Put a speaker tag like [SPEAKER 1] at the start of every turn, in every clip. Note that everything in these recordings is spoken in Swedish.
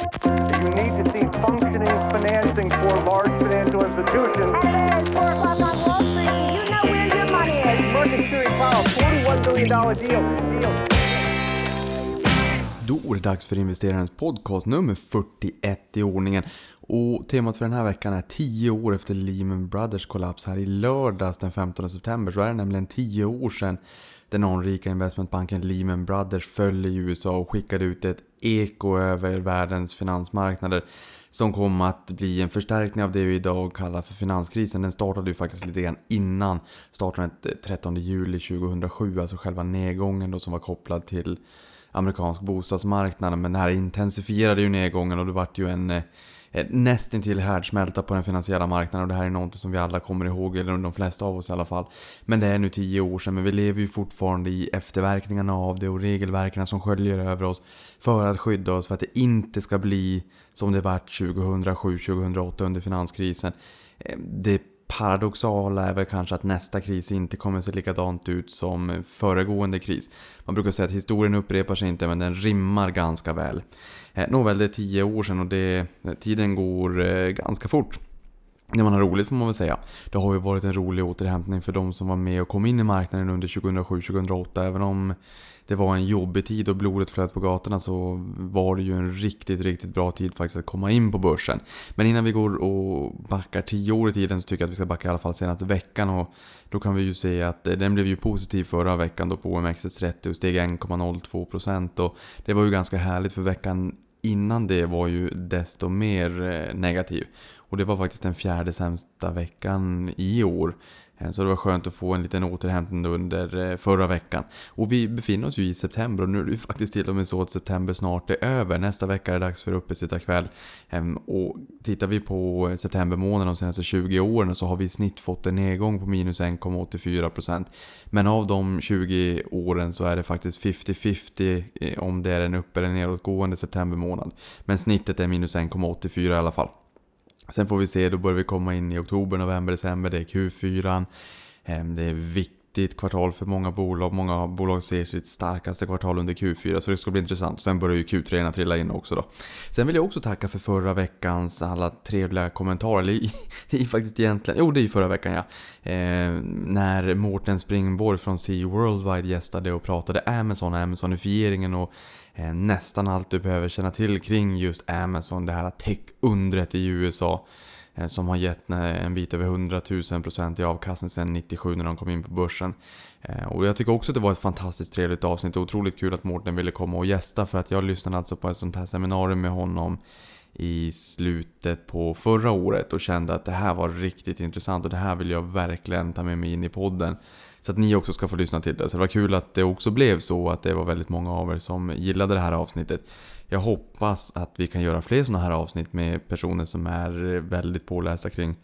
[SPEAKER 1] You need to see functioning financing for large financial institutions.
[SPEAKER 2] It's four o'clock on Wall Street. You know where your money is.
[SPEAKER 1] Market Series Powell, $41 billion deal. deal.
[SPEAKER 3] Då är det dags för investerarens podcast nummer 41 i ordningen. Och temat för den här veckan är 10 år efter Lehman Brothers kollaps. Här i lördags den 15 september så är det nämligen 10 år sedan den anrika investmentbanken Lehman Brothers föll i USA och skickade ut ett eko över världens finansmarknader som kom att bli en förstärkning av det vi idag kallar för finanskrisen. Den startade ju faktiskt lite grann innan starten 13 juli 2007, alltså själva nedgången då som var kopplad till amerikansk bostadsmarknad. Men det här intensifierade ju nedgången och det vart ju en eh, Eh, nästintill härdsmälta på den finansiella marknaden och det här är något som vi alla kommer ihåg, eller de flesta av oss i alla fall. Men det är nu tio år sedan, men vi lever ju fortfarande i efterverkningarna av det och regelverken som sköljer över oss för att skydda oss för att det inte ska bli som det vart 2007-2008 under finanskrisen. Eh, det paradoxala är väl kanske att nästa kris inte kommer se likadant ut som föregående kris. Man brukar säga att historien upprepar sig inte men den rimmar ganska väl. Eh, nåväl, det är tio år sedan och det, tiden går eh, ganska fort. När man har roligt får man väl säga. Det har ju varit en rolig återhämtning för de som var med och kom in i marknaden under 2007-2008. Även om det var en jobbig tid och blodet flöt på gatorna så var det ju en riktigt, riktigt bra tid faktiskt att komma in på börsen. Men innan vi går och backar 10 år i tiden så tycker jag att vi ska backa i alla fall senaste veckan och då kan vi ju se att den blev ju positiv förra veckan då på OMXS30 och steg 1,02% och det var ju ganska härligt för veckan innan det var ju desto mer eh, negativ. Och det var faktiskt den fjärde sämsta veckan i år. Eh, så det var skönt att få en liten återhämtning under eh, förra veckan. Och vi befinner oss ju i september och nu är det ju faktiskt till och med så att september snart är över. Nästa vecka är det dags för uppesittarkväll. Ehm, och tittar vi på eh, september månad de senaste 20 åren så har vi i snitt fått en nedgång på minus 1,84%. Men av de 20 åren så är det faktiskt 50-50 om det är en upp eller nedåtgående september månad. Men snittet är minus 1,84 i alla fall. Sen får vi se, då börjar vi komma in i oktober, november, december. Det är Q4. Ehm, det är viktigt kvartal för många bolag. Många bolag ser sitt starkaste kvartal under Q4 så det ska bli intressant. Sen börjar ju Q3 trilla in också då. Sen vill jag också tacka för förra veckans alla trevliga kommentarer. Eller det är faktiskt egentligen, jo det är ju förra veckan ja. Eh, när Mårten Springborg från CE Worldwide gästade och pratade Amazon och Amazonifieringen och eh, nästan allt du behöver känna till kring just Amazon, det här tech-undret i USA. Eh, som har gett eh, en bit över 100 000 procent i avkastning sedan 97 när de kom in på börsen. Eh, och jag tycker också att det var ett fantastiskt trevligt avsnitt och otroligt kul att Mårten ville komma och gästa för att jag lyssnade alltså på ett sånt här seminarium med honom i slutet på förra året och kände att det här var riktigt intressant och det här vill jag verkligen ta med mig in i podden. Så att ni också ska få lyssna till det. Så det var kul att det också blev så att det var väldigt många av er som gillade det här avsnittet. Jag hoppas att vi kan göra fler sådana här avsnitt med personer som är väldigt pålästa kring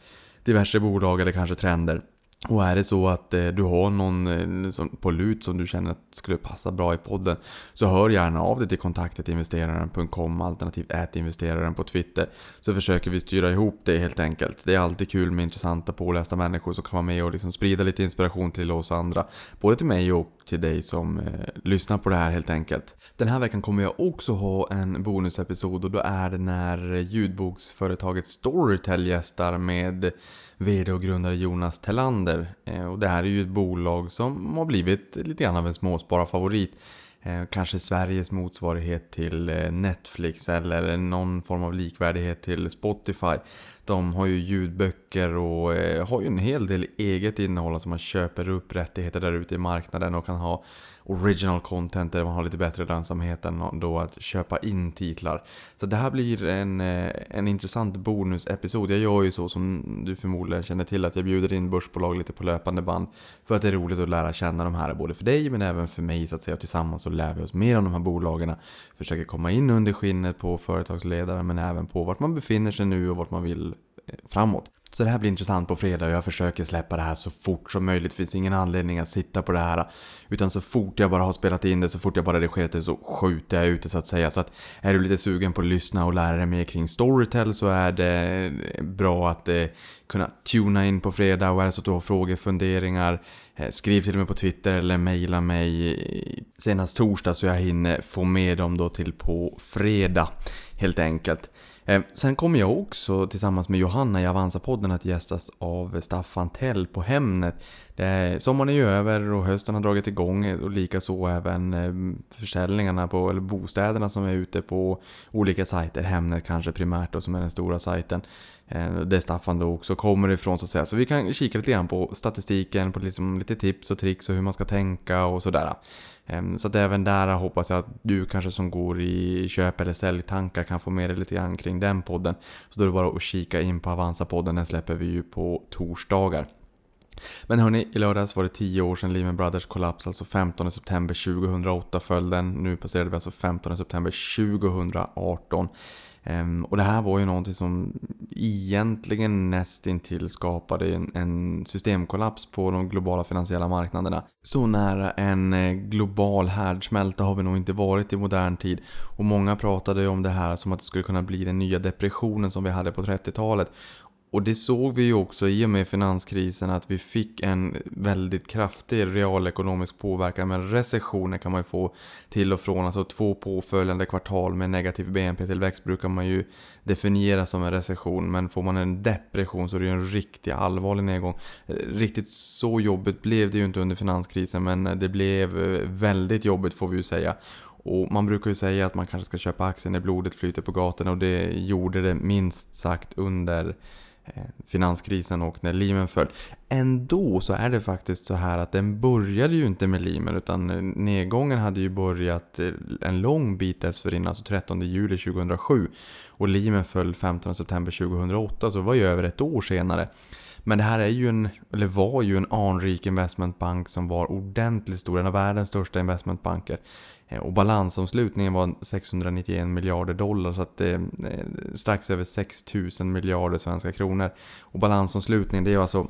[SPEAKER 3] diverse bolag eller kanske trender. Och är det så att eh, du har någon eh, på lut som du känner att skulle passa bra i podden så hör gärna av dig till kontaktetinvesteraren.com alternativt ätinvesteraren på Twitter så försöker vi styra ihop det helt enkelt. Det är alltid kul med intressanta pålästa människor som kan vara med och liksom sprida lite inspiration till oss andra. Både till mig och till dig som eh, lyssnar på det här helt enkelt. Den här veckan kommer jag också ha en bonusepisod och då är det när ljudboksföretaget Storytel gästar med VD och grundare Jonas Tellander. Eh, och det här är ju ett bolag som har blivit lite grann av en småspararfavorit. Eh, kanske Sveriges motsvarighet till eh, Netflix eller någon form av likvärdighet till Spotify. De har ju ljudböcker och har ju en hel del eget innehåll som man köper upp rättigheter där ute i marknaden och kan ha original content där man har lite bättre lönsamhet än då att köpa in titlar. Så det här blir en, eh, en intressant bonusepisod. Jag gör ju så som du förmodligen känner till att jag bjuder in börsbolag lite på löpande band. För att det är roligt att lära känna de här både för dig men även för mig så att säga. Och tillsammans så lär vi oss mer om de här bolagen. Försöker komma in under skinnet på företagsledaren men även på vart man befinner sig nu och vart man vill eh, framåt. Så det här blir intressant på fredag och jag försöker släppa det här så fort som möjligt. Det finns ingen anledning att sitta på det här. Utan så fort jag bara har spelat in det, så fort jag bara redigerat det så skjuter jag ut det så att säga. Så att är du lite sugen på att lyssna och lära dig mer kring Storytel så är det bra att eh, kunna tuna in på fredag. Och är det så att du har frågor, funderingar, eh, skriv till mig på Twitter eller mejla mig senast torsdag så jag hinner få med dem då till på fredag. Helt enkelt. Eh, sen kommer jag också tillsammans med Johanna i Avanza-podden att gästas av Staffan Tell på Hemnet. sommaren är ju över och hösten har dragit igång och likaså även eh, försäljningarna på, eller bostäderna som är ute på olika sajter. Hemnet kanske primärt då som är den stora sajten. Det där Staffan då också kommer ifrån så att säga. Så vi kan kika lite grann på statistiken, på liksom lite tips och tricks och hur man ska tänka och sådär. Ehm, så att även där hoppas jag att du kanske som går i köp eller säljtankar kan få med dig lite grann kring den podden. Så då är det bara att kika in på Avanza-podden, den släpper vi ju på torsdagar. Men hörni, i lördags var det 10 år sedan Lehman Brothers kollaps, alltså 15 september 2008 föll den. Nu passerade vi alltså 15 september 2018. Ehm, och det här var ju någonting som egentligen nästintill skapade en, en, systemkollaps på de globala finansiella marknaderna. Så nära en eh, global härdsmälta har vi nog inte varit i modern tid. Och många pratade ju om det här som att det skulle kunna bli den nya depressionen som vi hade på 30-talet. Och det såg vi ju också i och med finanskrisen att vi fick en väldigt kraftig realekonomisk påverkan. Men recessioner kan man ju få till och från. Alltså två påföljande kvartal med negativ BNP-tillväxt brukar man ju definiera som en recession. Men får man en depression så är det ju en riktigt allvarlig nedgång. Riktigt så jobbigt blev det ju inte under finanskrisen men det blev eh, väldigt jobbigt får vi ju säga. Och man brukar ju säga att man kanske ska köpa aktier när blodet flyter på gatorna och det gjorde det minst sagt under Eh, finanskrisen och när Lehman föll. Ändå så är det faktiskt så här att den började ju inte med Lehman utan eh, nedgången hade ju börjat eh, en lång bit dessförinnan, alltså 13 juli 2007. Och Lehman föll 15 september 2008, så det var ju över ett år senare. Men det här är ju en, eller var ju en anrik investmentbank som var ordentligt stor, en av världens största investmentbanker. Eh, och balansomslutningen var 691 miljarder dollar så att det är strax över 6000 miljarder svenska kronor. Och balansomslutningen det är alltså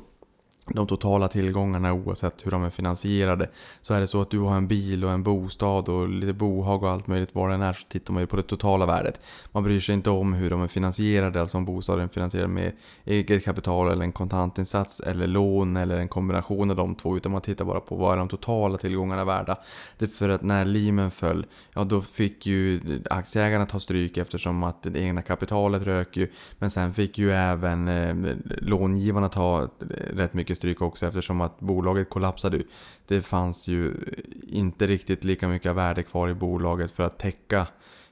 [SPEAKER 3] de totala tillgångarna oavsett hur de är finansierade. Så är det så att du har en bil och en bostad och lite bohag och allt möjligt vad än är så tittar man ju på det totala värdet. Man bryr sig inte om hur de är finansierade, alltså om bostaden är finansierad med eget kapital eller en kontantinsats eller lån eller en kombination av de två. Utan man tittar bara på vad är de totala tillgångarna värda. Det är för att när Lehman föll, ja då fick ju aktieägarna ta stryk eftersom att det egna kapitalet rök ju. Men sen fick ju även eh, långivarna ta eh, rätt mycket stryk också eftersom att bolaget kollapsade. Det fanns ju inte riktigt lika mycket värde kvar i bolaget för att täcka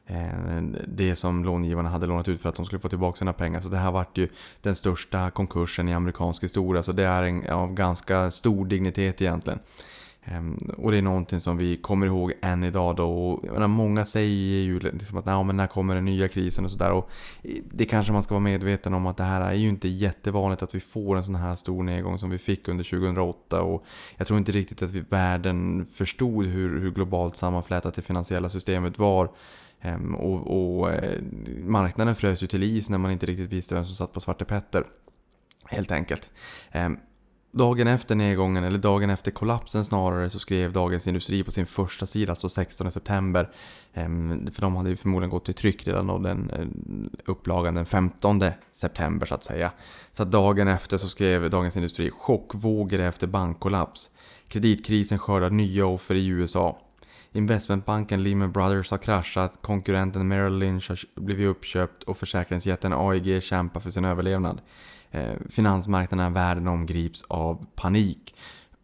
[SPEAKER 3] eh, det som långivarna hade lånat ut för att de skulle få tillbaka sina pengar. Så det här vart ju den största konkursen i amerikansk historia. Så det är en av ganska stor dignitet egentligen. Ehm, och det är någonting som vi kommer ihåg än idag då. Och, menar, många säger ju liksom att men när kommer den nya krisen och sådär. Det kanske man ska vara medveten om att det här är ju inte jättevanligt att vi får en sån här stor nedgång som vi fick under 2008. Och jag tror inte riktigt att vi, världen förstod hur, hur globalt sammanflätat det finansiella systemet var. Ehm, och, och eh, marknaden frös ju till is när man inte riktigt visste vem som satt på Svarte Petter. Helt enkelt. Ehm, Dagen efter nedgången, eller dagen efter kollapsen snarare, så skrev Dagens Industri på sin första sida, alltså 16 september. Ehm, för de hade ju förmodligen gått till tryck redan då den eh, upplagan den 15 september så att säga. Så att dagen efter så skrev Dagens Industri chockvågor efter bankkollaps. Kreditkrisen skördar nya offer i USA. Investmentbanken Lehman Brothers har kraschat, konkurrenten Merrill Lynch har blivit uppköpt och försäkringsjätten AIG kämpar för sin överlevnad. Eh, finansmarknaderna världen omgrips av panik.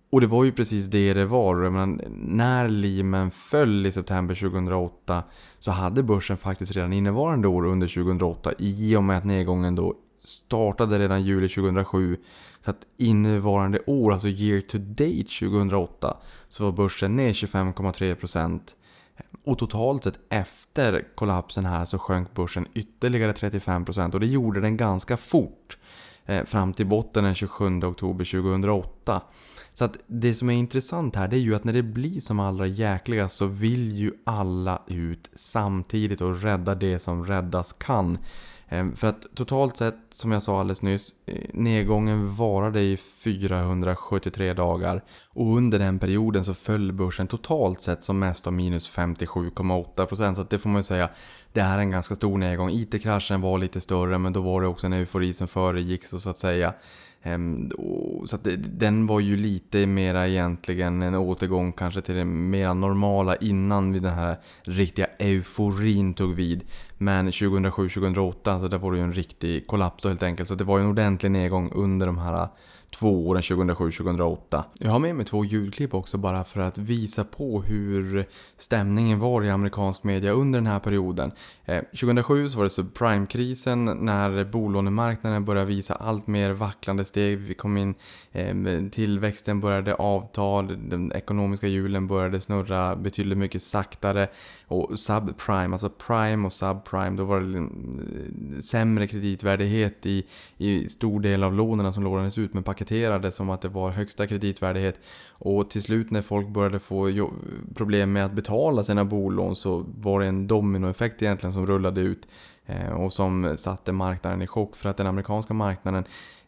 [SPEAKER 3] Och det var ju precis det det var. Menar, när Lehman föll i september 2008 så hade börsen faktiskt redan innevarande år under 2008 i och med att nedgången då startade redan juli 2007. Så att innevarande år, alltså year to date 2008, så var börsen ner 25,3%. Och totalt sett efter kollapsen här så sjönk börsen ytterligare 35% och det gjorde den ganska fort. Eh, fram till botten den 27 oktober 2008. Så att det som är intressant här det är ju att när det blir som allra jäkligast så vill ju alla ut samtidigt och rädda det som räddas kan. Eh, för att totalt sett, som jag sa alldeles nyss, eh, nedgången varade i 473 dagar. Och under den perioden så föll börsen totalt sett som mest av minus 57,8%. Så att det får man ju säga, det här är en ganska stor nedgång. IT-kraschen var lite större men då var det också en eufori som föregick så, så att säga. Ehm, så att den var ju lite mera egentligen en återgång kanske till det mera normala innan vi den här riktiga euforin tog vid. Men 2007-2008 så där var det ju en riktig kollaps då helt enkelt. Så det var ju en ordentlig nedgång under de här två åren 2007-2008. Jag har med mig två ljudklipp också bara för att visa på hur stämningen var i amerikansk media under den här perioden. Eh, 2007 så var det subprime-krisen när bolånemarknaden började visa allt mer vacklande steg. Vi kom in, eh, tillväxten började avta, den ekonomiska hjulen började snurra betydligt mycket saktare. Och subprime, alltså prime och subprime, då var det liksom, eh, sämre kreditvärdighet i, i stor del av lånen som lånades ut men paketerades som att det var högsta kreditvärdighet. Och till slut när folk började få problem med att betala sina bolån så var det en dominoeffekt egentligen som rullade ut eh, och som satte marknaden i chock för att den amerikanska marknaden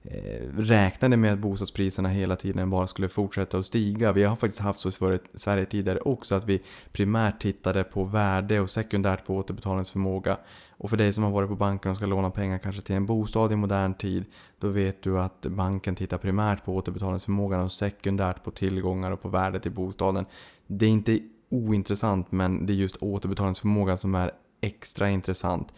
[SPEAKER 3] Eh, räknade med att bostadspriserna hela tiden bara skulle fortsätta att stiga. Vi har faktiskt haft så i Sverige- tidigare också att vi primärt tittade på värde och sekundärt på återbetalningsförmåga. Och för dig som har varit på banken och ska låna pengar kanske till en bostad i modern tid, då vet du att banken tittar primärt på återbetalningsförmågan och sekundärt på tillgångar och på värdet i bostaden. Det är inte ointressant men det är just återbetalningsförmågan som är extra intressant.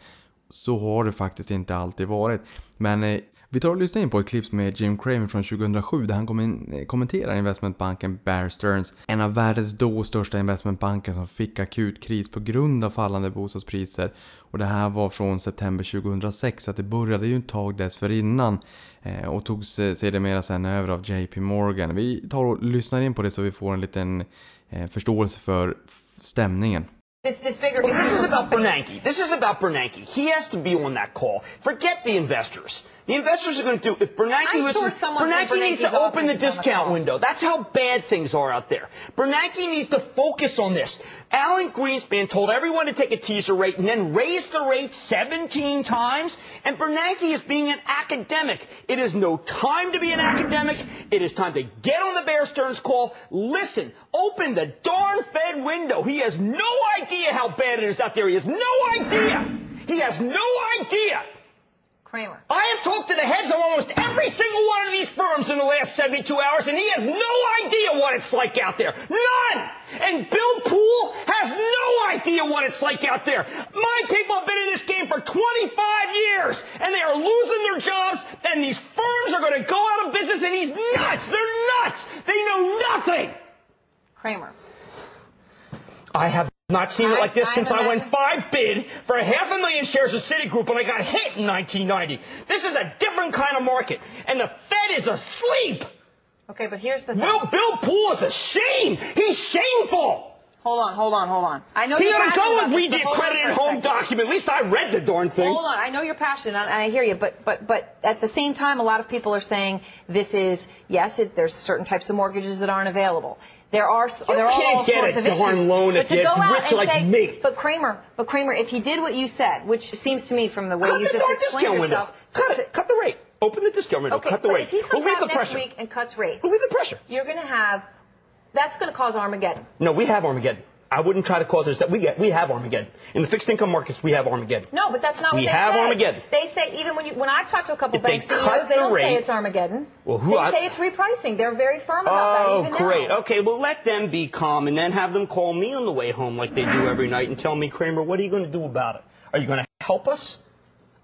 [SPEAKER 3] Så har det faktiskt inte alltid varit. Men eh, vi tar och lyssnar in på ett klipp med Jim Cramer från 2007 där han eh, kommenterar investmentbanken Bear Stearns, en av världens då största investmentbanker som fick akut kris på grund av fallande bostadspriser. Och det här var från september 2006 så att det började ju ett tag dessförinnan eh, och togs eh, sedermera sen över av JP Morgan. Vi tar och lyssnar in på det så vi får en liten förståelse för stämningen.
[SPEAKER 4] This, this bigger
[SPEAKER 5] Well, this is about Bernanke. This is about Bernanke. He has to be on that call. Forget the investors. The investors are going to do. If Bernanke
[SPEAKER 4] I'm sure
[SPEAKER 5] listens,
[SPEAKER 4] from
[SPEAKER 5] Bernanke needs to open the discount window. That's how bad things are out there. Bernanke needs to focus on this. Alan Greenspan told everyone to take a teaser rate and then raise the rate 17 times. And Bernanke is being an academic. It is no time to be an academic. It is time to get on the Bear Stearns call. Listen, open the darn Fed window. He has no idea how bad it is out there. He has no idea. He has no idea.
[SPEAKER 4] Kramer.
[SPEAKER 5] I have talked to the heads of almost every single one of these firms in the last 72 hours, and he has no idea what it's like out there. None! And Bill Poole has no idea what it's like out there. My people have been in this game for 25 years, and they are losing their jobs, and these firms are going to go out of business, and he's nuts! They're nuts! They know nothing!
[SPEAKER 4] Kramer.
[SPEAKER 5] I have not seen it like this
[SPEAKER 4] I
[SPEAKER 5] since I went five bid for a half a million shares of Citigroup when I got hit in 1990. This is a different kind of market, and the Fed is asleep.
[SPEAKER 4] Okay, but here's the thing.
[SPEAKER 5] Bill, Bill Poole is a shame. He's shameful.
[SPEAKER 4] hold on, hold on, hold on. I know
[SPEAKER 5] He
[SPEAKER 4] you're
[SPEAKER 5] ought to
[SPEAKER 4] passionate
[SPEAKER 5] go and the
[SPEAKER 4] but
[SPEAKER 5] accredited home document. At least I read the darn thing.
[SPEAKER 4] Hold on, I know you're passionate, and I hear you, but but but at the same time, a lot of people are saying this is yes, it, there's certain types of mortgages that aren't available. There are s- there are all sorts of issues.
[SPEAKER 5] loan
[SPEAKER 4] but to go out
[SPEAKER 5] rich
[SPEAKER 4] and
[SPEAKER 5] like
[SPEAKER 4] say,
[SPEAKER 5] me.
[SPEAKER 4] But Kramer, but Kramer, if he did what you said, which seems to me from the way
[SPEAKER 5] Cut
[SPEAKER 4] you
[SPEAKER 5] the
[SPEAKER 4] just explained
[SPEAKER 5] discount window.
[SPEAKER 4] yourself,
[SPEAKER 5] Cut it. Cut the rate. Open the discount window.
[SPEAKER 4] Okay,
[SPEAKER 5] Cut the rate.
[SPEAKER 4] if he comes
[SPEAKER 5] Relieve
[SPEAKER 4] out
[SPEAKER 5] the
[SPEAKER 4] next
[SPEAKER 5] pressure.
[SPEAKER 4] week and cuts rates,
[SPEAKER 5] Relieve the pressure.
[SPEAKER 4] you're going to have that's going to cause Armageddon.
[SPEAKER 5] No, we have Armageddon. I wouldn't try to cause it. We get, we have Armageddon in the fixed income markets. We have Armageddon.
[SPEAKER 4] No, but that's not
[SPEAKER 5] We
[SPEAKER 4] what they
[SPEAKER 5] have
[SPEAKER 4] say.
[SPEAKER 5] Armageddon.
[SPEAKER 4] They say even when you when I've talked to a couple
[SPEAKER 5] If they
[SPEAKER 4] bank
[SPEAKER 5] cut
[SPEAKER 4] CEOs, they
[SPEAKER 5] the
[SPEAKER 4] don't say it's Armageddon.
[SPEAKER 5] Well, who
[SPEAKER 4] they
[SPEAKER 5] I-
[SPEAKER 4] say it's repricing. They're very firm about
[SPEAKER 5] Oh,
[SPEAKER 4] that. Even
[SPEAKER 5] great.
[SPEAKER 4] Now.
[SPEAKER 5] Okay, well, let them be calm and then have them call me on the way home like they do every night and tell me, Kramer, what are you going to do about it? Are you going to help us?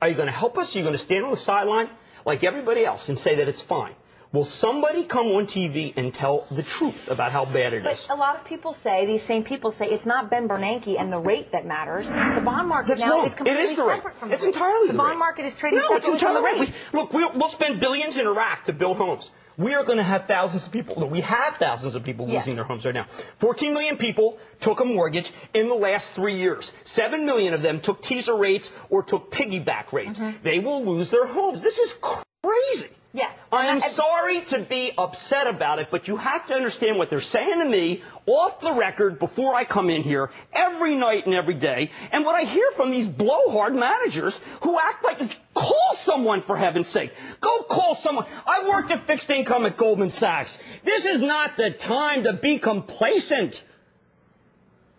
[SPEAKER 5] Are you going to help us? Are you going to stand on the sideline like everybody else and say that it's fine? Will somebody come on TV and tell the truth about how bad it
[SPEAKER 4] But
[SPEAKER 5] is?
[SPEAKER 4] a lot of people say, these same people say, it's not Ben Bernanke and the rate that matters. The bond market
[SPEAKER 5] That's
[SPEAKER 4] now
[SPEAKER 5] wrong.
[SPEAKER 4] is completely
[SPEAKER 5] is the rate.
[SPEAKER 4] separate from
[SPEAKER 5] It's
[SPEAKER 4] the rate.
[SPEAKER 5] entirely
[SPEAKER 4] the
[SPEAKER 5] the
[SPEAKER 4] bond
[SPEAKER 5] rate.
[SPEAKER 4] market is trading
[SPEAKER 5] No, it's
[SPEAKER 4] from the
[SPEAKER 5] entirely
[SPEAKER 4] rate.
[SPEAKER 5] we, Look, we'll, we'll spend billions in Iraq to build homes. We are going to have thousands of people. We have thousands of people
[SPEAKER 4] Yes.
[SPEAKER 5] losing their homes right now. 14 million people took a mortgage in the last three years. 7 million of them took teaser rates or took piggyback rates.
[SPEAKER 4] Mm-hmm.
[SPEAKER 5] They will lose their homes. This is crazy.
[SPEAKER 4] Yes.
[SPEAKER 5] I am
[SPEAKER 4] And-
[SPEAKER 5] sorry to be upset about it, but you have to understand what they're saying to me off the record before I come in here every night and every day, and what I hear from these blowhard managers who act like call someone for heaven's sake. Go call someone. I worked at fixed income at Goldman Sachs. This is not the time to be complacent.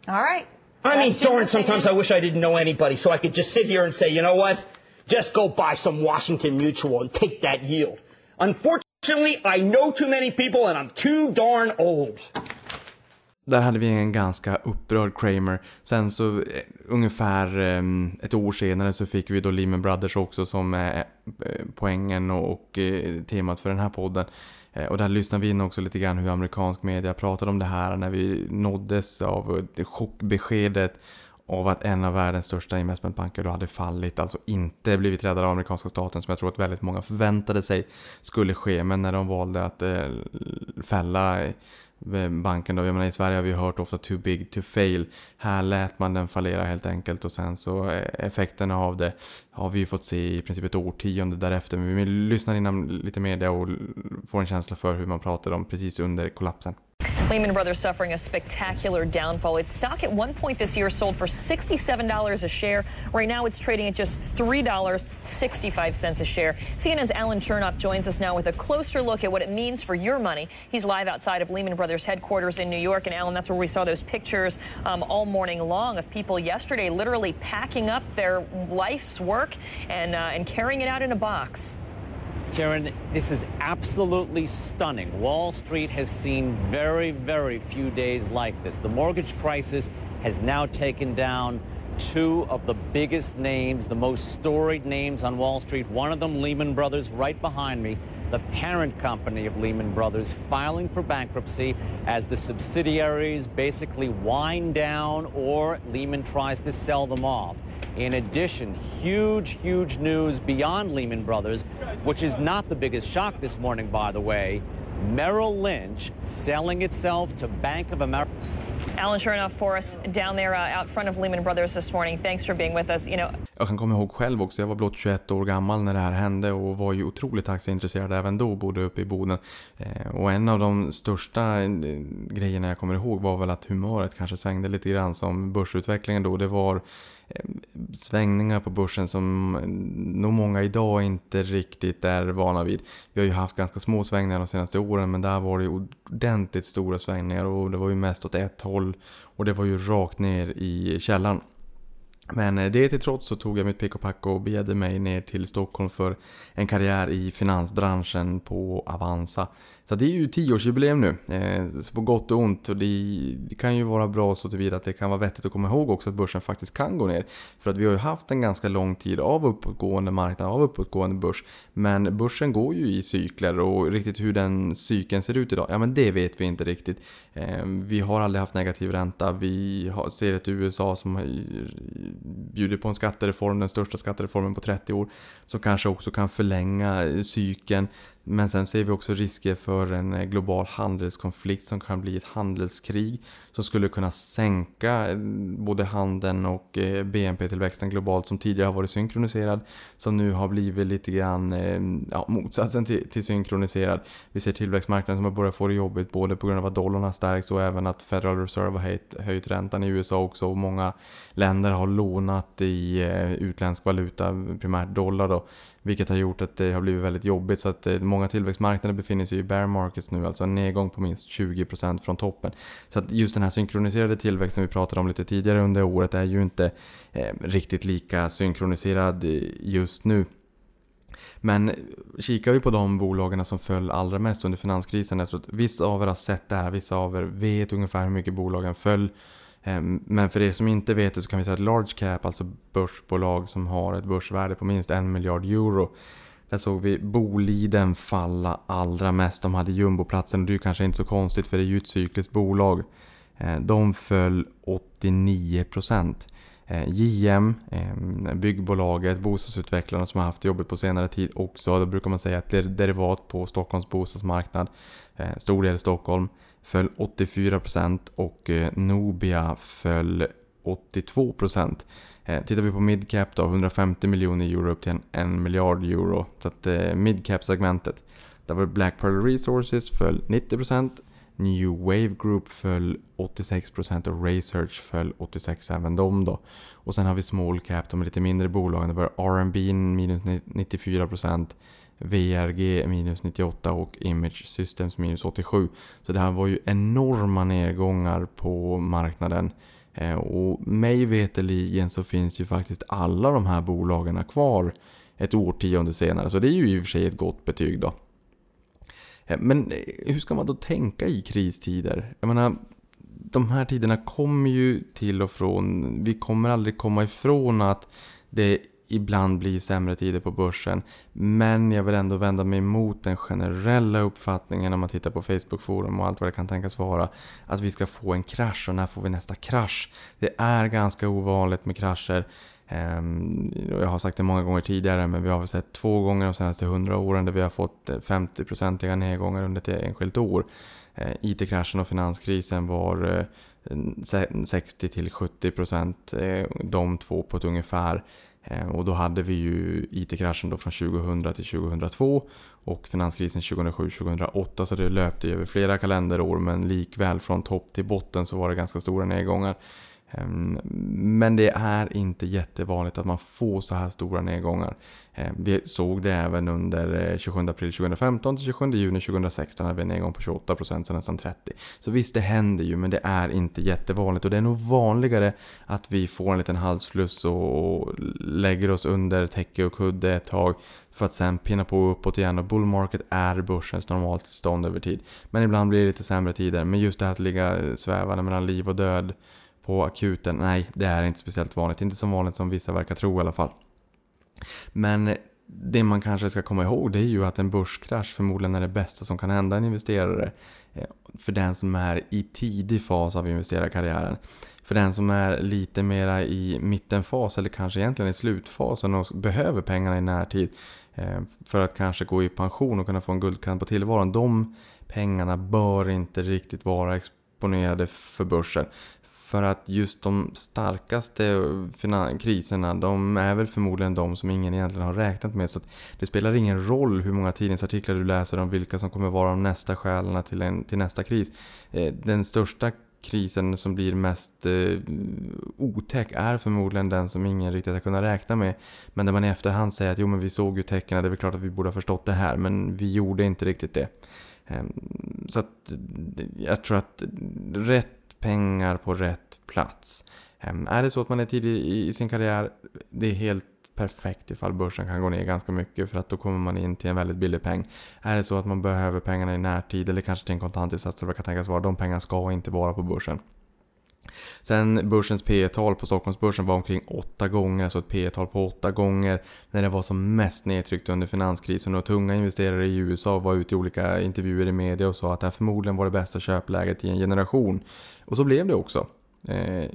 [SPEAKER 4] All right.
[SPEAKER 5] I mean,
[SPEAKER 4] That's Jim's
[SPEAKER 5] darn, sometimes I wish I didn't know anybody so I could just sit here and say, you know what? Just go buy some Washington Mutual and take that yield. Unfortunately, I know too many people and I'm too darn old.
[SPEAKER 3] Där hade vi en ganska upprörd Kramer. Sen så eh, ungefär ehm, ett år senare så fick vi då Lehman Brothers också som är poängen och, temat för den här podden. Och där lyssnade vi in också lite grann hur amerikansk media pratade om det här när vi nåddes av chockbeskedet av att en av världens största investmentbanker då hade fallit, alltså inte blivit räddade av amerikanska staten som jag tror att väldigt många förväntade sig skulle ske. Men när de valde att eh, fälla eh, banken då, jag menar i Sverige har vi hört ofta too big to fail. Här lät man den fallera helt enkelt och sen så eh, effekterna av det har vi ju fått se i princip ett årtionde därefter. Men vi lyssnar innan lite media och får en känsla för hur man pratade om precis under kollapsen.
[SPEAKER 6] Lehman Brothers suffering a spectacular downfall. Its stock at one point this year sold for $67 a share. Right now it's trading at just $3.65 a share. CNN's Alan Chernoff joins us now with a closer look at what it means for your money. He's live outside of Lehman Brothers headquarters in New York. And Alan, that's where we saw those pictures um, all morning long of people yesterday literally packing up their life's work and, uh, and carrying it out in a box.
[SPEAKER 7] Sharon, this is absolutely stunning. Wall Street has seen very, very few days like this. The mortgage crisis has now taken down two of the biggest names, the most storied names on Wall Street. One of them, Lehman Brothers, right behind me, the parent company of Lehman Brothers, filing for bankruptcy as the subsidiaries basically wind down or Lehman tries to sell them off. In addition, huge, huge news beyond Lehman Brothers, which is not the biggest shock this morning, by the way. Merrill Lynch selling itself to Bank of America.
[SPEAKER 6] Alan Chernoff for us down there uh, out front of Lehman Brothers this morning. Thanks for being with us. You know,
[SPEAKER 3] Jag kan komma ihåg själv också, jag var blott 21 år gammal när det här hände och var ju otroligt aktieintresserad även då, bodde uppe i Boden. Eh, och en av de största eh, grejerna jag kommer ihåg var väl att humöret kanske svängde lite grann som börsutvecklingen då. Det var svängningar på börsen som nog många idag inte riktigt är vana vid. Vi har ju haft ganska små svängningar de senaste åren men där var det ju ordentligt stora svängningar och det var ju mest åt ett håll och det var ju rakt ner i källan. Men eh, det till trots så tog jag mitt pick och pack och begärde mig ner till Stockholm för en karriär i finansbranschen på Avanza. Så det är ju tioårsjubileum nu, eh, så på gott och ont. Och det, det kan ju vara bra så tillvida att det kan vara vettigt att komma ihåg också att börsen faktiskt kan gå ner. För att vi har ju haft en ganska lång tid av uppåtgående marknad, av uppåtgående börs. Men börsen går ju i cykler och riktigt hur den cykeln ser ut idag, ja men det vet vi inte riktigt. Eh, vi har aldrig haft negativ ränta, vi har, ser ett USA som bjuder på en skattereform, den största skattereformen på 30 år, som kanske också kan förlänga cykeln. Men sen ser vi också risker för en eh, global handelskonflikt som kan bli ett handelskrig som skulle kunna sänka eh, både handeln och eh, BNP-tillväxten globalt som tidigare har varit synkroniserad som nu har blivit lite grann ja, motsatsen till, till synkroniserad. Vi ser tillväxtmarknaden som har börjat få det jobbigt både på grund av att dollarn har stärkts och även att Federal Reserve har höjt, höjt räntan i USA också och många länder har lånat i utländsk valuta, primärt dollar då. Vilket har gjort att det har blivit väldigt jobbigt så att eh, många tillväxtmarknader befinner sig i bear markets nu, alltså en nedgång på minst 20% från toppen. Så att just den här synkroniserade tillväxten vi pratade om lite tidigare under året är ju inte eh, riktigt lika synkroniserad eh, just nu. Men kikar vi på de bolagen som föll allra mest under finanskrisen, jag tror att vissa av er har sett det här, vissa av er vet ungefär hur mycket bolagen föll. Ehm, men för er som inte vet det så kan vi säga att large cap, alltså börsbolag som har ett börsvärde på minst en miljard euro. Där såg vi Boliden falla allra mest. De hade jumboplatsen och det är ju kanske inte så konstigt för det är ju ett cykliskt bolag. Ehm, de föll 89%. Ehm, JM, byggbolaget, bostadsutvecklarna som har haft jobbet på senare tid också. Då brukar man säga att det är derivat på Stockholms bostadsmarknad. Stor del Stockholm föll 84% och eh, Nobia föll 82%. Eh, tittar vi på midcap då, 150 miljoner euro upp till en, en miljard euro. Så att eh, midcap-segmentet. Där var Black Pearl Resources föll 90%, New Wave Group föll 86% och Research föll 86% även de då. Och sen har vi small cap, de lite mindre bolagen. Det var R&B minus 94%, VRG minus 98 och Image Systems minus 87. Så det här var ju enorma nedgångar på marknaden. Eh, och mig veterligen så finns ju faktiskt alla de här bolagen kvar ett årtionde senare. Så det är ju i och för sig ett gott betyg då. Eh, men eh, hur ska man då tänka i kristider? Jag menar, de här tiderna kommer ju till och från. Vi kommer aldrig komma ifrån att det ibland blir sämre tider på börsen. Men jag vill ändå vända mig emot den generella uppfattningen om man tittar på Facebook-forum och allt vad det kan tänkas vara. Att vi ska få en krasch och när får vi nästa krasch? Det är ganska ovanligt med krascher. Ehm, jag har sagt det många gånger tidigare men vi har sett två gånger de senaste hundra åren där vi har fått eh, 50-procentiga nedgångar under ett enskilt år. Eh, IT-kraschen och finanskrisen var eh, 60-70% de två på ett ungefär. Eh, och då hade vi ju IT-kraschen då från 2000 till 2002 och finanskrisen 2007-2008 så det löpte över flera kalenderår men likväl från topp till botten så var det ganska stora nedgångar. Ehm, men det är inte jättevanligt att man får så här stora nedgångar. Eh, vi såg det även under eh, 27 april 2015 till 27 juni 2016 hade vi en nedgång på 28% så nästan 30%. Så visst det händer ju men det är inte jättevanligt och det är nog vanligare att vi får en liten halsfluss och lägger oss under täcke och kudde ett tag för att sen pinna på uppåt igen och bull market är börsens normaltillstånd över tid. Men ibland blir det lite sämre tider men just det här att ligga eh, svävande mellan liv och död på akuten, nej det är inte speciellt vanligt. Inte så vanligt som vissa verkar tro i alla fall. Men det man kanske ska komma ihåg det är ju att en börskrasch förmodligen är det bästa som kan hända en investerare. Eh, för den som är i tidig fas av investerarkarriären. För den som är lite mera i mittenfas eller kanske egentligen i slutfasen och behöver pengarna i närtid. Eh, för att kanske gå i pension och kunna få en guldkant på tillvaron. De pengarna bör inte riktigt vara exponerade för börsen. För att just de starkaste kriserna, de är väl förmodligen de som ingen egentligen har räknat med. Så det spelar ingen roll hur många tidningsartiklar du läser om vilka som kommer vara de nästa skälen till, en, till nästa kris. Eh, den största krisen som blir mest eh, otäck är förmodligen den som ingen riktigt har kunnat räkna med. Men där man i efterhand säger att jo men vi såg ju tecknen, det är väl klart att vi borde ha förstått det här. Men vi gjorde inte riktigt det. Eh, så att jag tror att rätt pengar på rätt plats. Ehm, är det så att man är tidig i sin karriär, det är helt perfekt ifall börsen kan gå ner ganska mycket för att då kommer man in till en väldigt billig peng. Är det så att man behöver pengarna i närtid eller kanske till en kontantinsats eller vad kan tänkas vara, de pengarna ska inte vara på börsen. Sen börsens P tal på Stockholmsbörsen var omkring 8 gånger, alltså ett P tal på 8 gånger när det var som mest nedtryckt under finanskrisen och tunga investerare i USA var ute i olika intervjuer i media och sa att det här förmodligen var det bästa köpläget i en generation. Och så blev det också. Eh,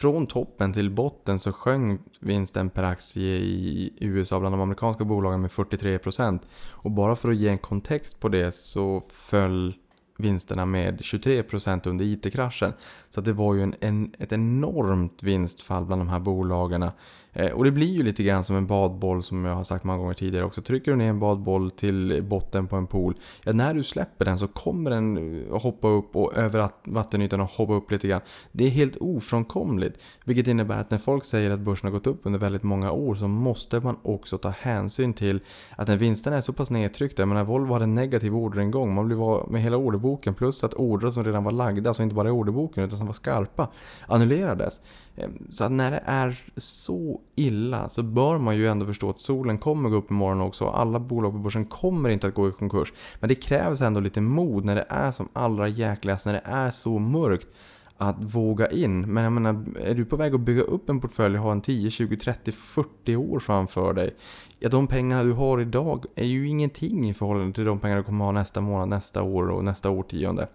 [SPEAKER 3] från toppen till botten så sjönk vinsten per aktie i USA bland de amerikanska bolagen med 43%. Och bara för att ge en kontext på det så föll vinsterna med 23% under IT-kraschen. Så det var ju en, en, ett enormt vinstfall bland de här bolagen. Eh, och det blir ju lite grann som en badboll som jag har sagt många gånger tidigare också. Trycker du ner en badboll till botten på en pool, ja när du släpper den så kommer den eh, hoppa upp och över vattenytan och hoppa upp lite grann. Det är helt ofrånkomligt. Vilket innebär att när folk säger att börsen har gått upp under väldigt många år så måste man också ta hänsyn till att när vinsterna är så pass nedtryckta, jag menar Volvo hade en negativ orderingång, man blev med hela orderboken plus att ordrar som redan var lagda, alltså inte bara i orderboken utan som var skarpa, annullerades. Ehm, så att när det är så illa så bör man ju ändå förstå att solen kommer gå upp imorgon också. Alla bolag på börsen kommer inte att gå i konkurs. Men det krävs ändå lite mod när det är som allra jäkligast, när det är så mörkt att våga in. Men jag menar, är du på väg att bygga upp en portfölj och ha en 10, 20, 30, 40 år framför dig. Ja, de pengarna du har idag är ju ingenting i förhållande till de pengar du kommer ha nästa månad, nästa år och nästa årtionde.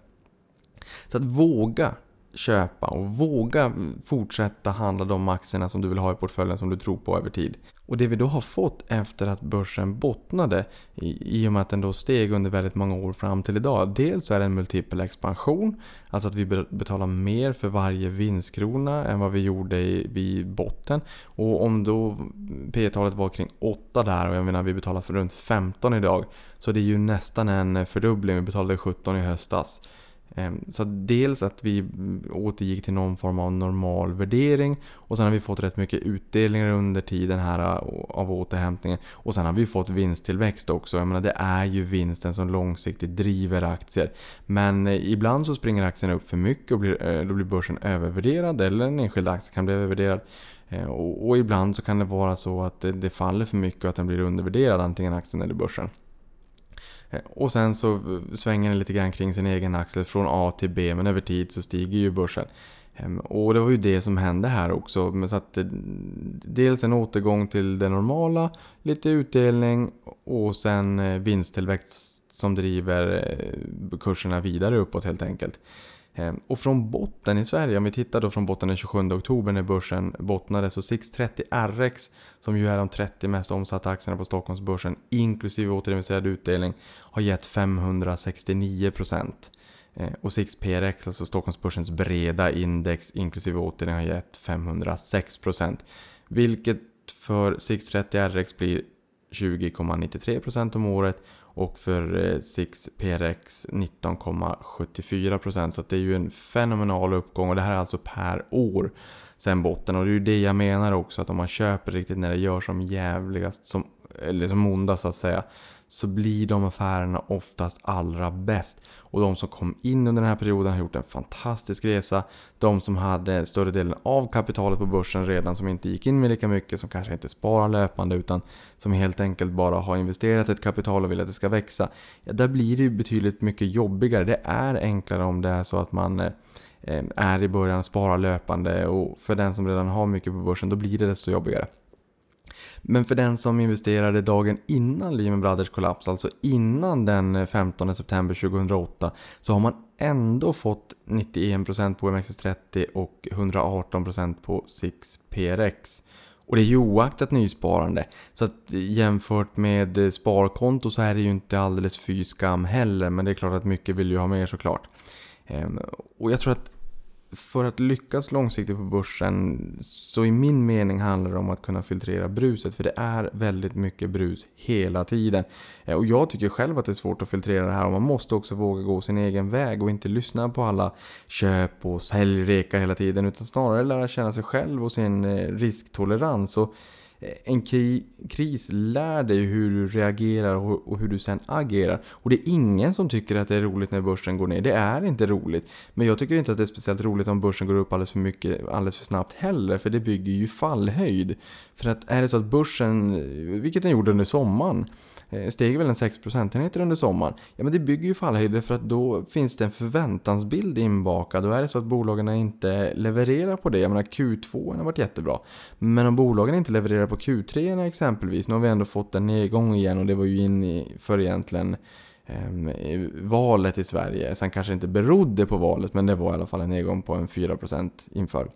[SPEAKER 3] Så att våga köpa och våga fortsätta handla de aktierna som du vill ha i portföljen som du tror på över tid. Och det vi då har fått efter att börsen bottnade i, i och med att den då steg under väldigt många år fram till idag. Dels så är det en multipel expansion, alltså att vi betalar mer för varje vinstkrona än vad vi gjorde i, vid botten. Och om då P talet var kring 8 där och jag menar vi betalar för runt 15 idag. Så det är ju nästan en fördubbling, vi betalade 17 i höstas. Ehm, så dels att vi återgick till någon form av normal värdering och sen har vi fått rätt mycket utdelningar under tiden här eh, av återhämtningen. Och sen har vi fått vinsttillväxt också. Jag menar det är ju vinsten som långsiktigt driver aktier. Men eh, ibland så springer aktierna upp för mycket och blir, eh, då blir börsen övervärderad eller en enskild aktie kan bli övervärderad. Ehm, och, och ibland så kan det vara så att det, det faller för mycket och att den blir undervärderad antingen aktien eller börsen. Eh, och sen så svänger den lite grann kring sin egen axel från A till B men över tid så stiger ju börsen. Ehm, och det var ju det som hände här också. Så att, eh, dels en återgång till det normala, lite utdelning och sen eh, vinsttillväxt som driver kurserna vidare uppåt helt enkelt. Ehm, och från botten i Sverige, om vi tittar då från botten den 27 oktober när börsen bottnade, så 630 RX, som ju är de 30 mest omsatta aktierna på Stockholmsbörsen, inklusive återinvesterad utdelning, har gett 569%. Ehm, och 6 PRX, alltså Stockholmsbörsens breda index, inklusive återdelning, har gett 506%. Vilket för 630 RX blir 20,93% om året och för eh, Six PRX 19,74% så det är ju en fenomenal uppgång. Och det här är alltså per år sen botten. Och det är ju det jag menar också att om man köper riktigt när det gör som jävligast, som, eller som ondast så att säga så blir de affärerna oftast allra bäst. Och de som kom in under den här perioden har gjort en fantastisk resa. De som hade större delen av kapitalet på börsen redan som inte gick in med lika mycket, som kanske inte sparar löpande utan som helt enkelt bara har investerat ett kapital och vill att det ska växa. Ja, där blir det ju betydligt mycket jobbigare. Det är enklare om det är så att man eh, är i början, sparar löpande och för den som redan har mycket på börsen då blir det desto jobbigare. Men för den som investerade dagen innan Lehman Brothers kollaps, alltså innan den 15 september 2008, så har man ändå fått 91% på OMXS30 och 118% på 6PRX. Och det är ju oaktat nysparande. Så att jämfört med sparkonto så är det ju inte alldeles fy skam heller. Men det är klart att mycket vill ju ha mer såklart. Ehm, och jag tror att för att lyckas långsiktigt på börsen så i min mening handlar det om att kunna filtrera bruset. För det är väldigt mycket brus hela tiden. Eh, och jag tycker själv att det är svårt att filtrera det här och man måste också våga gå sin egen väg och inte lyssna på alla köp och säljreka hela tiden. Utan snarare lära känna sig själv och sin eh, risktolerans. Och Eh, en kri kris lär dig hur du reagerar och, och hur du sen agerar. Och det är ingen som tycker att det är roligt när börsen går ner. Det är inte roligt. Men jag tycker inte att det är speciellt roligt om börsen går upp alldeles för mycket, alldeles för snabbt heller. För det bygger ju fallhöjd. För att är det så att börsen, eh, vilket den gjorde under sommaren, Eh, steg väl en 6 procentenheter under sommaren. Ja men det bygger ju fallhöjder för att då finns det en förväntansbild inbakad. Då är det så att bolagen inte levererar på det. Jag menar Q2 har varit jättebra. Men om bolagen inte levererar på Q3 exempelvis. Nu har vi ändå fått en nedgång igen och det var ju in i, för egentligen eh, valet i Sverige. Sen kanske inte berodde på valet men det var i alla fall en nedgång på en 4% inför.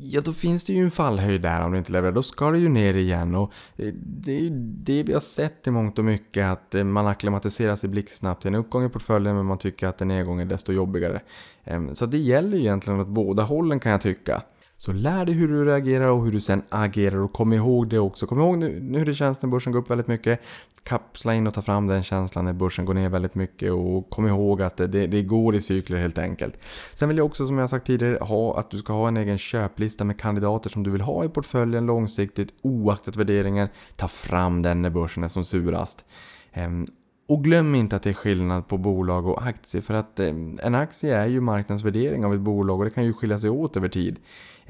[SPEAKER 3] Ja, då finns det ju en fallhöjd där om det inte levererar. Då ska det ju ner igen. Och eh, det är ju det vi har sett i mångt och mycket. Att eh, man akklimatiserar sig blixtsnabbt till en uppgång i portföljen men man tycker att en nedgång är desto jobbigare. Ehm, så det gäller ju egentligen åt båda hållen kan jag tycka. Så lär dig hur du reagerar och hur du sen agerar och kom ihåg det också. Kom ihåg nu hur det känns när börsen går upp väldigt mycket. Kapsla in och ta fram den känslan när börsen går ner väldigt mycket och kom ihåg att det, det går i cykler helt enkelt. Sen vill jag också som jag sagt tidigare ha att du ska ha en egen köplista med kandidater som du vill ha i portföljen långsiktigt oaktat värderingen. Ta fram den när börsen är som surast. Ehm, och glöm inte att det är skillnad på bolag och aktier för att ehm, en aktie är ju marknadsvärdering av ett bolag och det kan ju skilja sig åt över tid.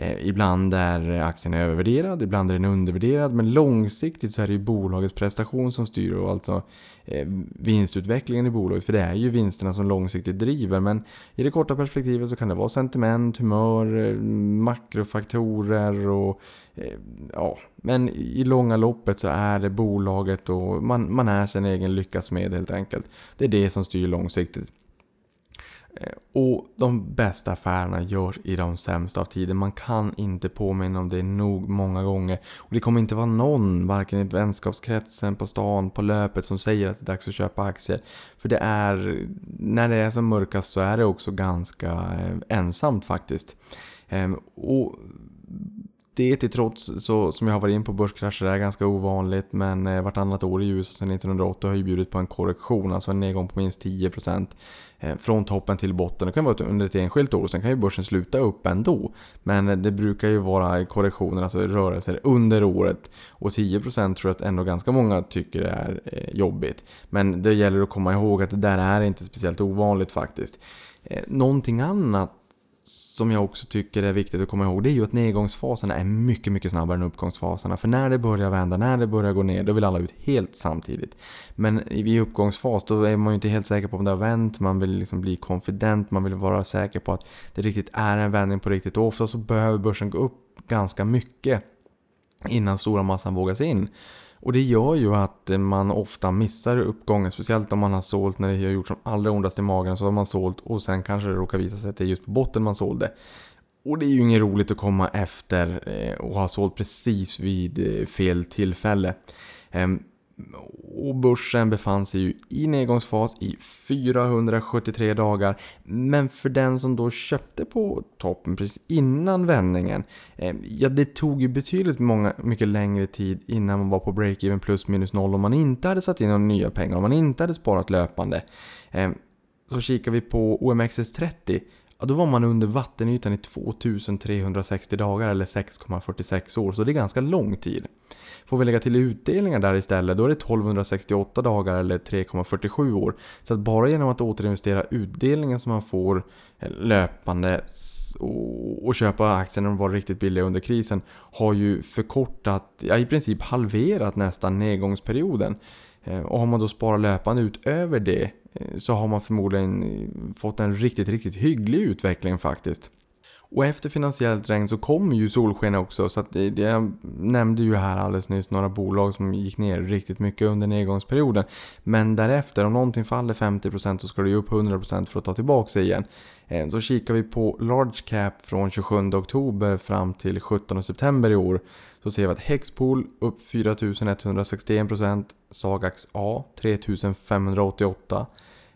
[SPEAKER 3] Eh, ibland är aktien övervärderad, ibland är den undervärderad men långsiktigt så är det ju bolagets prestation som styr och alltså eh, vinstutvecklingen i bolaget för det är ju vinsterna som långsiktigt driver men i det korta perspektivet så kan det vara sentiment, humör, eh, makrofaktorer och eh, ja, men i långa loppet så är det bolaget och man, man är sin egen lyckas med helt enkelt. Det är det som styr långsiktigt. Eh, och de bästa affärerna görs i de sämsta av tider. Man kan inte påminna om det nog många gånger. Och det kommer inte vara någon, varken i vänskapskretsen, på stan, på löpet, som säger att det är dags att köpa aktier. För det är, när det är som mörkast så är det också ganska eh, ensamt faktiskt. Ehm, och det till trots, så, som jag har varit in på börskrascher, är ganska ovanligt. Men eh, vartannat år i USA sedan 1980 har ju bjudit på en korrektion, alltså en nedgång på minst 10%. Eh, från toppen till botten. Det kan vara under ett enskilt år, sen kan ju börsen sluta upp ändå. Men eh, det brukar ju vara korrektioner, alltså rörelser under året. Och 10% tror jag att ändå ganska många tycker är eh, jobbigt. Men det gäller att komma ihåg att det där är inte speciellt ovanligt faktiskt. Eh, någonting annat som jag också tycker är viktigt att komma ihåg, det är ju att nedgångsfaserna är mycket, mycket snabbare än uppgångsfaserna. För när det börjar vända, när det börjar gå ner, då vill alla ut helt samtidigt. Men i uppgångsfas, då är man ju inte helt säker på om det har vänt, man vill liksom bli konfident, man vill vara säker på att det riktigt är en vändning på riktigt. Och ofta så behöver börsen gå upp ganska mycket innan stora massan vågas in. Och det gör ju att eh, man ofta missar uppgången, speciellt om man har sålt när det har gjort som allra ondast i magen. Så har man sålt och sen kanske det råkar visa sig att det är just på botten man sålde. Och det är ju inget roligt att komma efter eh, och ha sålt precis vid eh, fel tillfälle. Ehm, och börsen befann sig ju i nedgångsfas i 473 dagar. Men för den som då köpte på toppen precis innan vändningen. Eh, ja, det tog ju betydligt många, mycket längre tid innan man var på break-even plus minus noll. Om man inte hade satt in några nya pengar, om man inte hade sparat löpande. Eh, så kikar vi på OMXS30. Ja, då var man under vattenytan i 2360 dagar eller 6,46 år, så det är ganska lång tid. Får vi lägga till utdelningar där istället, då är det 1268 dagar eller 3,47 år. Så att bara genom att återinvestera utdelningen som man får eh, löpande och och köpa aktier när de var riktigt billiga under krisen har ju förkortat, ja i princip halverat nästan nedgångsperioden. Eh, och har man då sparat löpande utöver det eh, så har man förmodligen eh, fått en riktigt, riktigt hygglig utveckling faktiskt. Och efter finansiellt regn så kommer ju solsken också. Så att det, jag nämnde ju här alldeles nyss några bolag som gick ner riktigt mycket under nedgångsperioden. Men därefter, om någonting faller 50% så ska det ju upp 100% för att ta tillbaka sig igen. Eh, så kikar vi på large cap från 27 oktober fram till 17 september i år. Så ser vi att Hexpool upp 4161%, Sagax A 3588,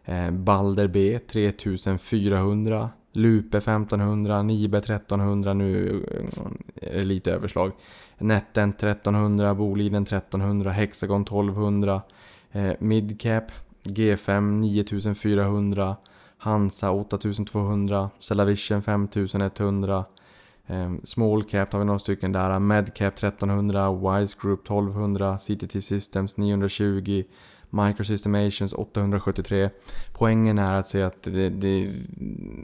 [SPEAKER 3] eh, Balder B 3400, Lupe 1500, Nibe 1300, nu eh, är det lite överslag. Netten 1300, Boliden 1300, Hexagon 1200, eh, Midcap G5 9400, Hansa 8200, Cellavision 5100, eh, Small Cap har vi några stycken där, Medcap 1300, Wise Group 1200, CTT Systems 920, Microsystem 873. Poängen är att se att det, det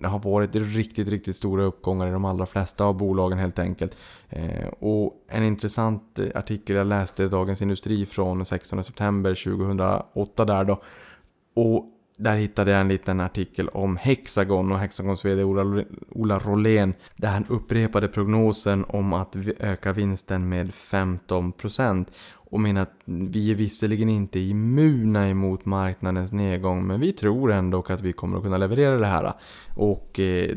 [SPEAKER 3] har varit riktigt, riktigt stora uppgångar i de allra flesta av bolagen helt enkelt. Eh, och en intressant artikel jag läste i Dagens Industri från 16 september 2008 där då. Och där hittade jag en liten artikel om Hexagon och Hexagons VD Ola, Ola Rolén. Där han upprepade prognosen om att öka vinsten med 15%. Och menar att vi är visserligen inte immuna emot marknadens nedgång men vi tror ändå att vi kommer att kunna leverera det här. Och eh,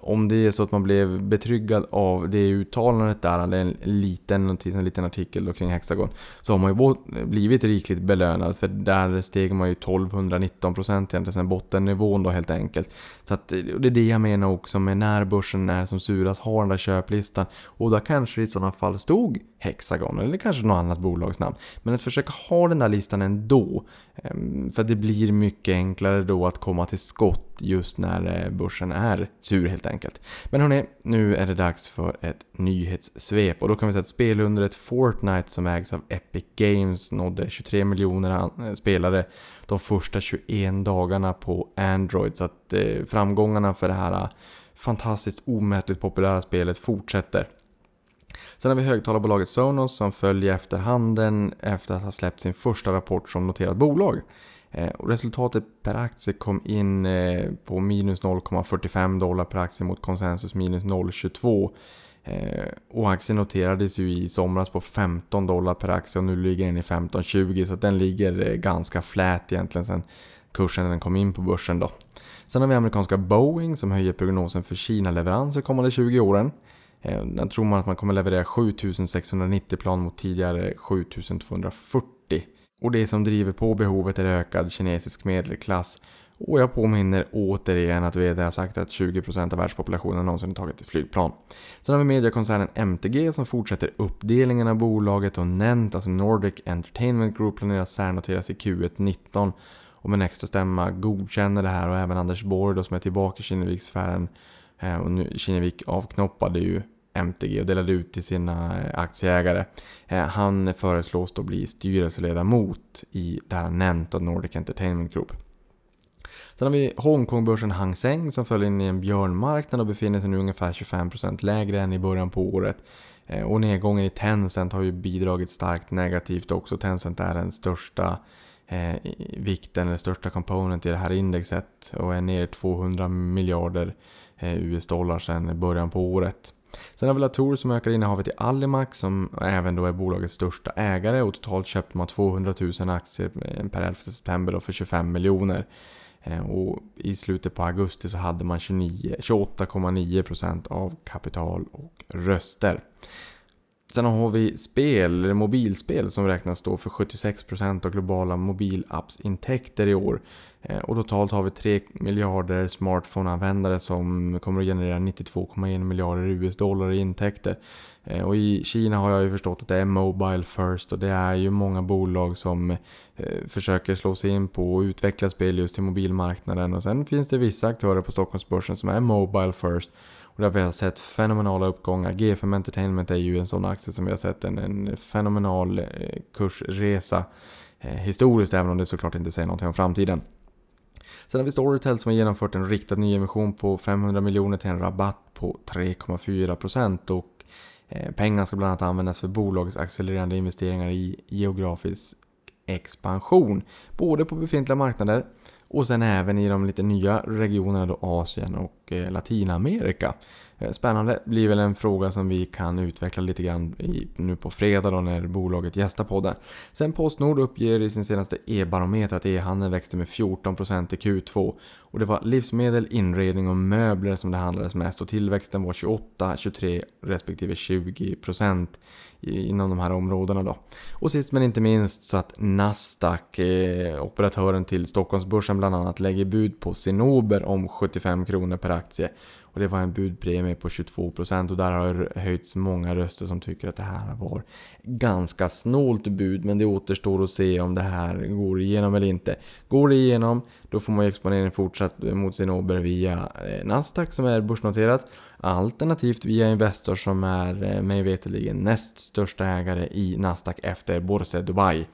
[SPEAKER 3] om det är så att man blev betryggad av det uttalandet där, eller en liten, en liten artikel då kring Hexagon, så har man ju blivit rikligt belönad för där steg man ju 1219% egentligen sen bottennivån då helt enkelt. Så att, och det är det jag menar också med när börsen är som surast, har den där köplistan. Och där kanske det i sådana fall stod Hexagon eller kanske något annat bolagsnamn. Men att försöka ha den där listan ändå. Ehm, för det blir mycket enklare då att komma till skott just när eh, börsen är sur helt enkelt. Men hörni, nu är det dags för ett nyhetssvep. Och då kan vi säga att spelundret Fortnite som ägs av Epic Games nådde 23 miljoner eh, spelare de första 21 dagarna på Android. Så att eh, framgångarna för det här fantastiskt omätligt populära spelet fortsätter. Sen har vi högtalarbolaget Sonos som följer efter handeln efter att ha släppt sin första rapport som noterat bolag. Eh, och resultatet per aktie kom in eh, på minus 0,45 dollar per aktie mot konsensus minus 0,22. Eh, och aktien noterades ju i somras på 15 dollar per aktie och nu ligger den i 15,20 så att den ligger ganska flät egentligen sen kursen den kom in på börsen då. Sen har vi amerikanska Boeing som höjer prognosen för Kina-leveranser kommande 20 åren. Eh, Där tror man att man kommer leverera 7690 plan mot tidigare 7240. Och det som driver på behovet är ökad kinesisk medelklass. Och jag påminner återigen att VD har sagt att 20% av världspopulationen någonsin har tagit ett flygplan. Sen har vi mediekoncernen MTG som fortsätter uppdelningen av bolaget och Nent, alltså Nordic Entertainment Group, planeras särnoteras i Q1 19 och med en extra stämma godkänner det här och även Anders Borg då som är tillbaka i Kinnevikssfären eh, och nu Kinnevik avknoppade ju MTG och delade ut till sina eh, aktieägare. Eh, han föreslås då bli styrelseledamot i det här Nent Nordic Entertainment Group. Sen har vi Hongkongbörsen Hang Seng som föll in i en björnmarknad och befinner sig nu ungefär 25% lägre än i början på året. Eh, och nedgången i Tencent har ju bidragit starkt negativt också. Tencent är den största eh, i- vikten, eller största component i det här indexet och är ner 200 miljarder eh, US-dollar sedan början på året. Sen har vi Latour som ökar innehavet i Alimax som även då är bolagets största ägare och totalt köpte man 200 000 aktier eh, per 11 september då för 25 miljoner. Eh, och i slutet på augusti så hade man 28,9% av kapital och röster. Sen har vi spel, eller mobilspel som räknas stå för 76% av globala mobilappsintäkter i år. Eh, och totalt har vi 3 miljarder smartphone-användare som kommer att generera 92,1 miljarder US-dollar i intäkter. Eh, och i Kina har jag ju förstått att det är Mobile First och det är ju många bolag som eh, försöker slå sig in på och utveckla spel just till mobilmarknaden. Och sen finns det vissa aktörer på Stockholmsbörsen som är Mobile First. Och där vi har sett fenomenala uppgångar. G5 Entertainment är ju en sån aktie som vi har sett en, en fenomenal kursresa eh, historiskt, även om det såklart inte säger någonting om framtiden. Sen har vi Storytel som har genomfört en riktad nyemission på 500 miljoner till en rabatt på 3,4% och eh, pengarna ska bland annat användas för bolagets accelererande investeringar i geografisk expansion. Både på befintliga marknader och sen även i de lite nya regionerna då Asien och eh, Latinamerika. Eh, spännande, blir väl en fråga som vi kan utveckla lite grann i, nu på fredag då när bolaget gästar podden. Sen Postnord uppger i sin senaste e-barometer att e-handeln växte med 14% i Q2 och det var livsmedel, inredning och möbler som det handlades mest och tillväxten var 28, 23 respektive 20% inom de här områdena då. Och sist men inte minst så att Nasdaq, eh, operatören till Stockholmsbörsen bland annat, lägger bud på Sinober om 75 kronor per aktie. Och det var en budpremie på 22% och där har det höjts många röster som tycker att det här var ganska snålt bud. Men det återstår att se om det här går igenom eller inte. Går det igenom, då får man ju exponering fortsatt mot Sinober via eh, Nasdaq som är börsnoterat. Alternativt via Investor som är eh, mig veterligen näst största ägare i Nasdaq efter Borse Dubai.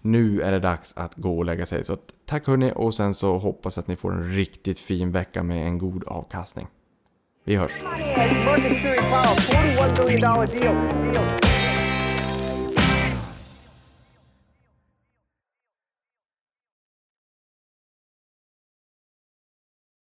[SPEAKER 3] Nu är det dags att gå och lägga sig. Så tack hörni och sen så hoppas att ni får en riktigt fin vecka med en god avkastning. Vi hörs!